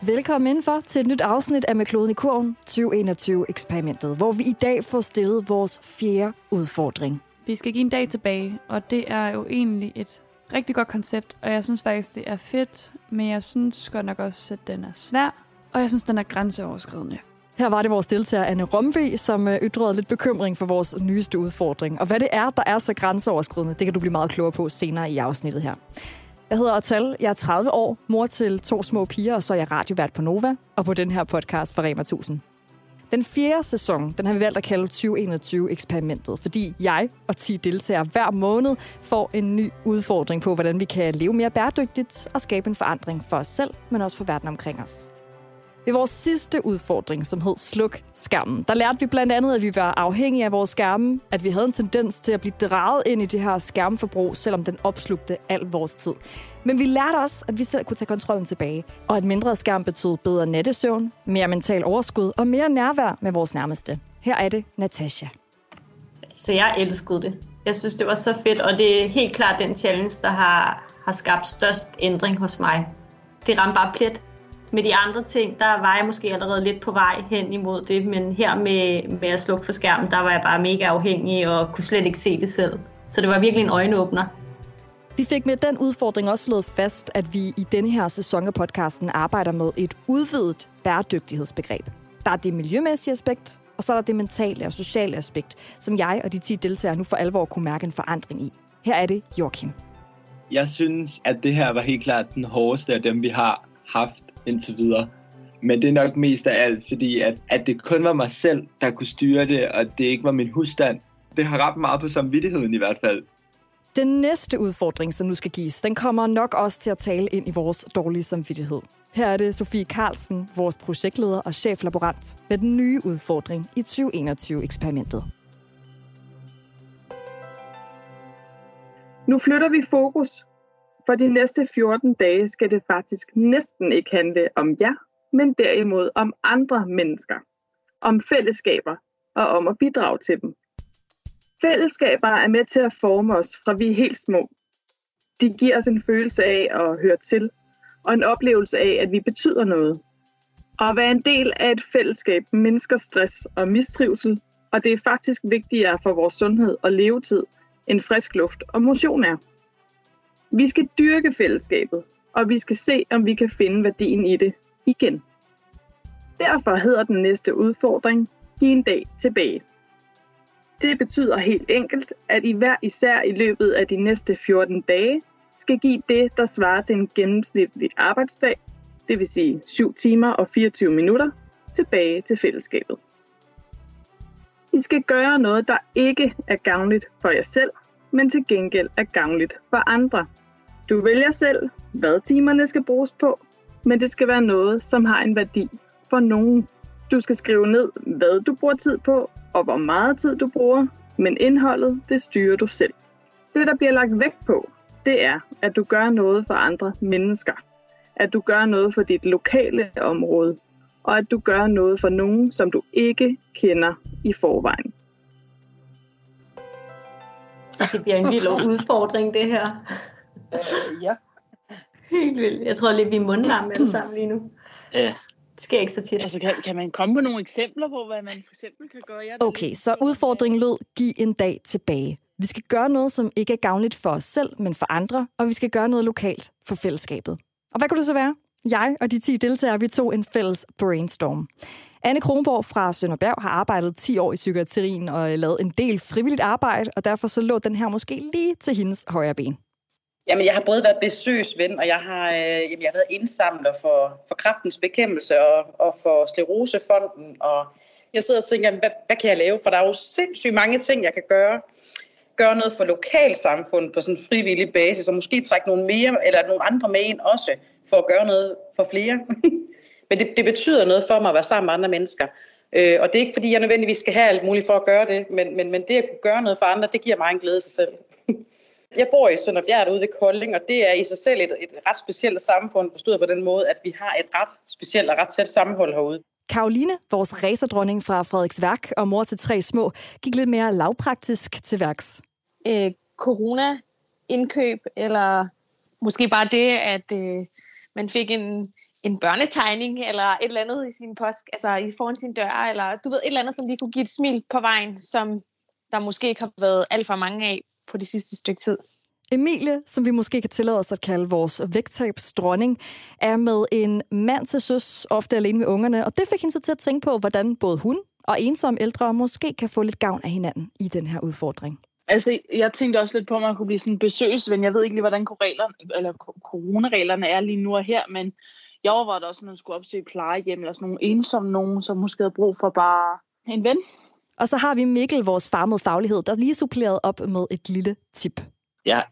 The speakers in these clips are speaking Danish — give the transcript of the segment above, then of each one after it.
Velkommen indenfor til et nyt afsnit af Med kloden i kurven 2021-eksperimentet, hvor vi i dag får stillet vores fjerde udfordring. Vi skal give en dag tilbage, og det er jo egentlig et rigtig godt koncept, og jeg synes faktisk, det er fedt, men jeg synes godt nok også, at den er svær, og jeg synes, den er grænseoverskridende. Her var det vores deltager Anne Romve, som øh, ytrede lidt bekymring for vores nyeste udfordring. Og hvad det er, der er så grænseoverskridende, det kan du blive meget klogere på senere i afsnittet her. Jeg hedder Atal, jeg er 30 år, mor til to små piger, og så er jeg radiovært på Nova, og på den her podcast fra Rema 1000. Den fjerde sæson, den har vi valgt at kalde 2021-eksperimentet, fordi jeg og 10 deltagere hver måned får en ny udfordring på, hvordan vi kan leve mere bæredygtigt og skabe en forandring for os selv, men også for verden omkring os. Ved vores sidste udfordring, som hed Sluk skærmen, der lærte vi blandt andet, at vi var afhængige af vores skærme, at vi havde en tendens til at blive drejet ind i det her skærmforbrug, selvom den opslugte al vores tid. Men vi lærte også, at vi selv kunne tage kontrollen tilbage, og at mindre skærm betød bedre nattesøvn, mere mental overskud og mere nærvær med vores nærmeste. Her er det Natasha. Så jeg elskede det. Jeg synes, det var så fedt, og det er helt klart den challenge, der har, har skabt størst ændring hos mig. Det ramte bare plet med de andre ting, der var jeg måske allerede lidt på vej hen imod det, men her med, med at slukke for skærmen, der var jeg bare mega afhængig og kunne slet ikke se det selv. Så det var virkelig en øjenåbner. Vi fik med den udfordring også slået fast, at vi i denne her sæson af podcasten arbejder med et udvidet bæredygtighedsbegreb. Der er det miljømæssige aspekt, og så er der det mentale og sociale aspekt, som jeg og de 10 deltagere nu for alvor kunne mærke en forandring i. Her er det Joachim. Jeg synes, at det her var helt klart den hårdeste af dem, vi har haft indtil videre. Men det er nok mest af alt, fordi at, at det kun var mig selv, der kunne styre det, og det ikke var min husstand. Det har ret meget på samvittigheden i hvert fald. Den næste udfordring, som nu skal gives, den kommer nok også til at tale ind i vores dårlige samvittighed. Her er det Sofie Carlsen, vores projektleder og cheflaborant, med den nye udfordring i 2021-eksperimentet. Nu flytter vi fokus for de næste 14 dage skal det faktisk næsten ikke handle om jer, men derimod om andre mennesker, om fællesskaber og om at bidrage til dem. Fællesskaber er med til at forme os fra vi er helt små. De giver os en følelse af at høre til, og en oplevelse af, at vi betyder noget. Og at være en del af et fællesskab mindsker stress og mistrivsel, og det er faktisk vigtigere for vores sundhed og levetid, end frisk luft og motion er. Vi skal dyrke fællesskabet, og vi skal se, om vi kan finde værdien i det igen. Derfor hedder den næste udfordring, Giv en dag tilbage. Det betyder helt enkelt, at I hver især i løbet af de næste 14 dage skal give det, der svarer til en gennemsnitlig arbejdsdag, det vil sige 7 timer og 24 minutter, tilbage til fællesskabet. I skal gøre noget, der ikke er gavnligt for jer selv, men til gengæld er gavnligt for andre. Du vælger selv, hvad timerne skal bruges på, men det skal være noget, som har en værdi for nogen. Du skal skrive ned, hvad du bruger tid på, og hvor meget tid du bruger, men indholdet, det styrer du selv. Det, der bliver lagt vægt på, det er, at du gør noget for andre mennesker. At du gør noget for dit lokale område, og at du gør noget for nogen, som du ikke kender i forvejen. Det bliver en vild udfordring, det her. Øh, ja. Helt vildt. Jeg tror lidt, vi er mundlarme alle sammen lige nu. Ja. Det sker ikke så tit. Altså, kan, kan man komme på nogle eksempler på, hvad man for eksempel kan gøre? Jeg Okay, så udfordringen lød, giv en dag tilbage. Vi skal gøre noget, som ikke er gavnligt for os selv, men for andre, og vi skal gøre noget lokalt for fællesskabet. Og hvad kunne det så være? Jeg og de 10 deltagere, vi tog en fælles brainstorm. Anne Kronborg fra Sønderberg har arbejdet 10 år i psykiatrien og øh, lavet en del frivilligt arbejde, og derfor så lå den her måske lige til hendes højre ben. Jamen, jeg har både været besøgsven, og jeg har, øh, jamen, jeg har været indsamler for, for kraftens bekæmpelse og, og for Slerosefonden. Og jeg sidder og tænker, hvad, hvad kan jeg lave? For der er jo sindssygt mange ting, jeg kan gøre. Gøre noget for lokalsamfundet på sådan en frivillig basis, og måske trække nogle mere eller nogle andre med ind også, for at gøre noget for flere. Men det, det betyder noget for mig at være sammen med andre mennesker. Øh, og det er ikke, fordi jeg nødvendigvis skal have alt muligt for at gøre det, men, men, men det at kunne gøre noget for andre, det giver mig en glæde sig selv. Jeg bor i Sønderbjerg ude ved Kolding, og det er i sig selv et, et ret specielt samfund, forstået på den måde, at vi har et ret specielt og ret tæt sammenhold herude. Karoline, vores racerdronning fra Frederiksværk og mor til tre små, gik lidt mere lavpraktisk til værks. Øh, corona-indkøb, eller måske bare det, at øh, man fik en, en børnetegning, eller et eller andet i sin post, altså i foran sin dør, eller du ved, et eller andet, som lige kunne give et smil på vejen, som der måske ikke har været alt for mange af på det sidste stykke tid. Emilie, som vi måske kan tillade os at kalde vores vægttabsdronning, er med en mand til søs, ofte alene med ungerne, og det fik hende så til at tænke på, hvordan både hun og ensomme ældre måske kan få lidt gavn af hinanden i den her udfordring. Altså, jeg tænkte også lidt på, at man kunne blive sådan en besøgsven. Jeg ved ikke lige, hvordan reglerne, eller coronareglerne er lige nu og her, men jeg overvejede også, at man skulle opsøge plejehjem, eller sådan nogle ensomme nogen, som måske havde brug for bare en ven. Og så har vi Mikkel, vores farmede faglighed, der lige suppleret op med et lille tip. Jeg,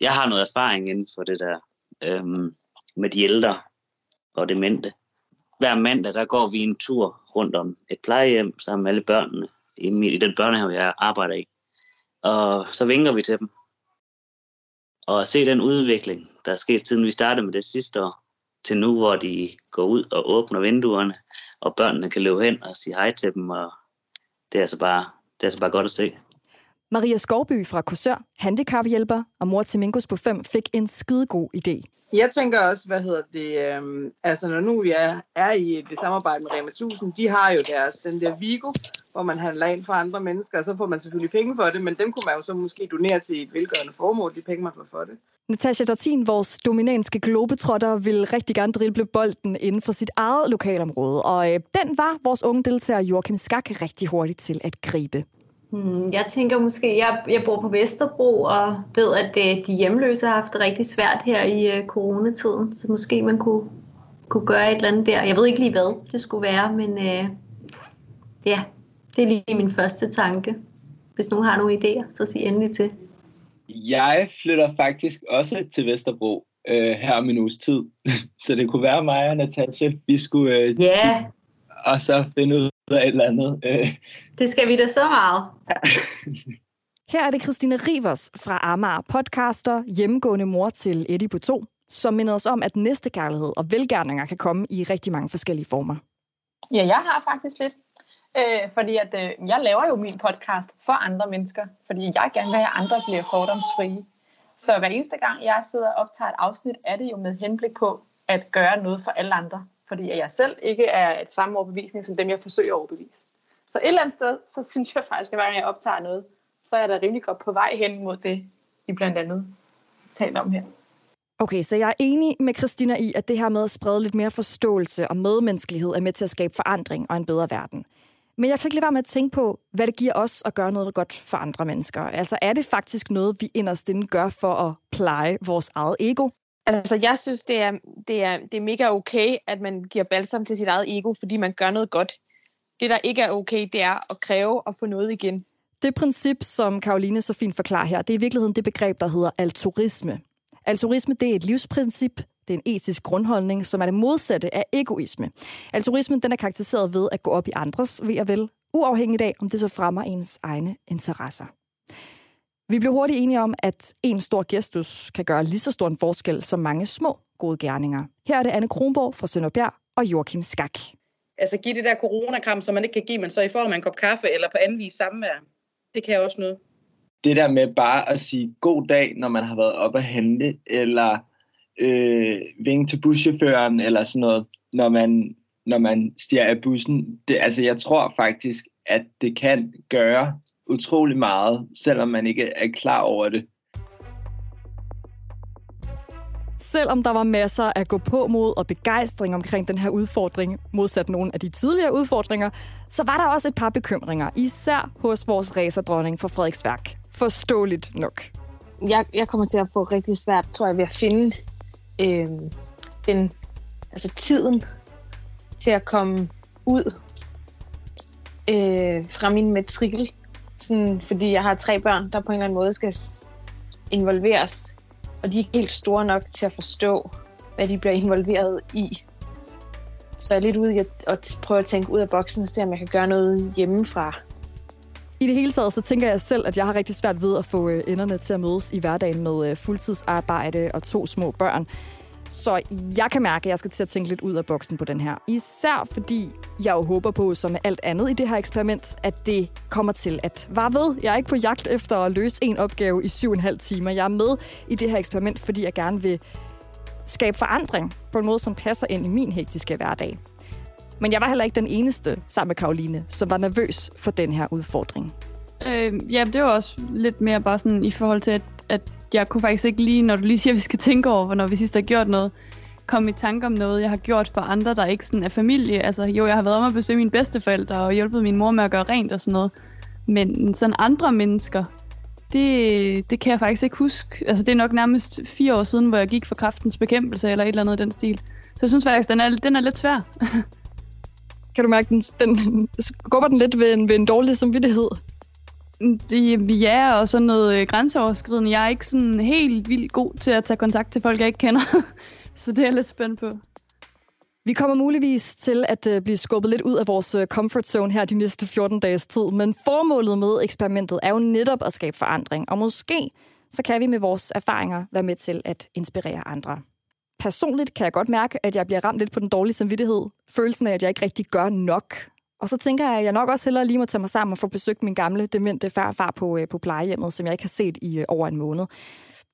jeg har noget erfaring inden for det der øhm, med de ældre og demente. Hver mandag, der går vi en tur rundt om et plejehjem sammen med alle børnene i, i den børnehave, jeg arbejder i. Og så vinker vi til dem. Og at se den udvikling, der er sket siden vi startede med det sidste år, til nu, hvor de går ud og åbner vinduerne, og børnene kan løbe hen og sige hej til dem, og det er altså bare, det er altså bare godt at se. Maria Skovby fra Korsør, handicaphjælper og mor til Mingus på 5, fik en skidegod idé. Jeg tænker også, hvad hedder det, øhm, altså når nu jeg er i det samarbejde med Rema 1000, de har jo deres, den der Vigo, hvor man handler ind for andre mennesker, og så får man selvfølgelig penge for det, men dem kunne man jo så måske donere til et velgørende formål, de penge, man får for det. Natasha Dortin, vores dominanske globetrotter, vil rigtig gerne drible bolden inden for sit eget lokalområde, og øh, den var vores unge deltager Joachim Skak rigtig hurtigt til at gribe. Hmm, jeg tænker måske, jeg, jeg bor på Vesterbro og ved, at øh, de hjemløse har haft det rigtig svært her i øh, coronatiden, så måske man kunne, kunne gøre et eller andet der. Jeg ved ikke lige, hvad det skulle være, men øh, ja, det er lige min første tanke. Hvis nogen har nogle idéer, så sig endelig til. Jeg flytter faktisk også til Vesterbro øh, her om en uges tid, så det kunne være mig og Natasha, vi skulle øh, yeah. og så finde ud af et eller andet. Øh. Det skal vi da så meget. Her er det Christine Rivers fra Amager, podcaster, hjemmegående mor til Eddie på to, som minder os om, at næste kærlighed og velgærninger kan komme i rigtig mange forskellige former. Ja, jeg har faktisk lidt. Øh, fordi at, øh, jeg laver jo min podcast for andre mennesker, fordi jeg gerne vil have, at andre bliver fordomsfrie. Så hver eneste gang, jeg sidder og optager et afsnit, er det jo med henblik på at gøre noget for alle andre fordi jeg selv ikke er et samme overbevisning som dem, jeg forsøger at overbevise. Så et eller andet sted, så synes jeg faktisk, at hver gang jeg optager noget, så er jeg da rimelig godt på vej hen mod det, I blandt andet taler om her. Okay, så jeg er enig med Christina i, at det her med at sprede lidt mere forståelse og medmenneskelighed er med til at skabe forandring og en bedre verden. Men jeg kan ikke lade være med at tænke på, hvad det giver os at gøre noget godt for andre mennesker. Altså er det faktisk noget, vi inderst inde gør for at pleje vores eget ego? Altså, jeg synes, det er, det, er, det er mega okay, at man giver balsam til sit eget ego, fordi man gør noget godt. Det, der ikke er okay, det er at kræve at få noget igen. Det princip, som Karoline så fint forklarer her, det er i virkeligheden det begreb, der hedder altruisme. Altruisme, det er et livsprincip, det er en etisk grundholdning, som er det modsatte af egoisme. Altruismen den er karakteriseret ved at gå op i andres ved og vel, uafhængigt af, om det så fremmer ens egne interesser. Vi blev hurtigt enige om, at en stor gestus kan gøre lige så stor en forskel som mange små gode gerninger. Her er det Anne Kronborg fra Sønderbjerg og Joachim Skak. Altså give det der coronakram, som man ikke kan give, men så i form af en kop kaffe eller på anden vis samvær. Det kan også noget. Det der med bare at sige god dag, når man har været op at handle, eller øh, vinge til buschaufføren, eller sådan noget, når man, når man stiger af bussen. Det, altså jeg tror faktisk, at det kan gøre utrolig meget, selvom man ikke er klar over det. Selvom der var masser at gå på mod og begejstring omkring den her udfordring, modsat nogle af de tidligere udfordringer, så var der også et par bekymringer, især hos vores racerdronning for Frederiksværk. Forståeligt nok. Jeg, jeg kommer til at få rigtig svært, tror jeg, ved at finde øh, den, altså tiden til at komme ud øh, fra min matrikel sådan, fordi jeg har tre børn, der på en eller anden måde skal involveres. Og de er ikke helt store nok til at forstå, hvad de bliver involveret i. Så jeg er lidt ude i at, at prøve at tænke ud af boksen og se, om jeg kan gøre noget hjemmefra. I det hele taget, så tænker jeg selv, at jeg har rigtig svært ved at få øh, enderne til at mødes i hverdagen med øh, fuldtidsarbejde og to små børn. Så jeg kan mærke, at jeg skal til at tænke lidt ud af boksen på den her. Især fordi jeg jo håber på, som med alt andet i det her eksperiment, at det kommer til at vare ved. Jeg er ikke på jagt efter at løse en opgave i syv og en halv timer. Jeg er med i det her eksperiment, fordi jeg gerne vil skabe forandring på en måde, som passer ind i min hektiske hverdag. Men jeg var heller ikke den eneste, sammen med Karoline, som var nervøs for den her udfordring. Øh, ja, det var også lidt mere bare sådan i forhold til, at, at jeg kunne faktisk ikke lige, når du lige siger, at vi skal tænke over, hvornår vi sidst har gjort noget, komme i tanke om noget, jeg har gjort for andre, der ikke sådan er familie. Altså jo, jeg har været om at besøge mine bedsteforældre og hjulpet min mor med at gøre rent og sådan noget. Men sådan andre mennesker, det, det kan jeg faktisk ikke huske. Altså det er nok nærmest fire år siden, hvor jeg gik for kraftens bekæmpelse eller et eller andet i den stil. Så jeg synes faktisk, den er, den er lidt svær. kan du mærke, den, den skubber den lidt ved en, ved en dårlig samvittighed? Det, ja, og sådan noget øh, grænseoverskridende. Jeg er ikke sådan helt vildt god til at tage kontakt til folk, jeg ikke kender. Så det er jeg lidt spændt på. Vi kommer muligvis til at øh, blive skubbet lidt ud af vores øh, comfort zone her de næste 14 dages tid, men formålet med eksperimentet er jo netop at skabe forandring, og måske så kan vi med vores erfaringer være med til at inspirere andre. Personligt kan jeg godt mærke, at jeg bliver ramt lidt på den dårlige samvittighed. Følelsen af, at jeg ikke rigtig gør nok. Og så tænker jeg, at jeg nok også hellere lige må tage mig sammen og få besøgt min gamle demente farfar på, øh, på plejehjemmet, som jeg ikke har set i øh, over en måned.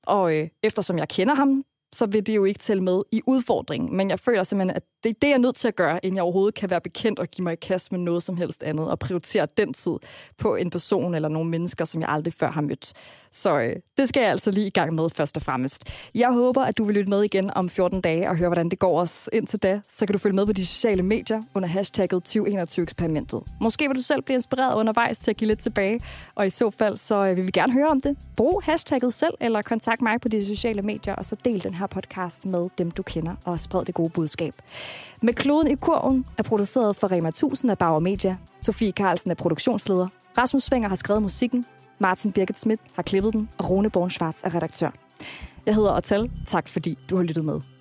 Og øh, eftersom jeg kender ham, så vil det jo ikke tælle med i udfordringen. Men jeg føler simpelthen, at det er det, jeg er nødt til at gøre, inden jeg overhovedet kan være bekendt og give mig i kast med noget som helst andet, og prioritere den tid på en person eller nogle mennesker, som jeg aldrig før har mødt. Så øh, det skal jeg altså lige i gang med først og fremmest. Jeg håber, at du vil lytte med igen om 14 dage og høre, hvordan det går os indtil da. Så kan du følge med på de sociale medier under hashtagget 2021-eksperimentet. Måske vil du selv blive inspireret undervejs til at give lidt tilbage, og i så fald så øh, vil vi gerne høre om det. Brug hashtagget selv, eller kontakt mig på de sociale medier, og så del den her podcast med dem, du kender, og spred det gode budskab. Med kloden i kurven er produceret for Rema 1000 af Bauer Media. Sofie Carlsen er produktionsleder. Rasmus Svinger har skrevet musikken. Martin Birgit Schmidt har klippet den, og Rune Born er redaktør. Jeg hedder Otal. Tak fordi du har lyttet med.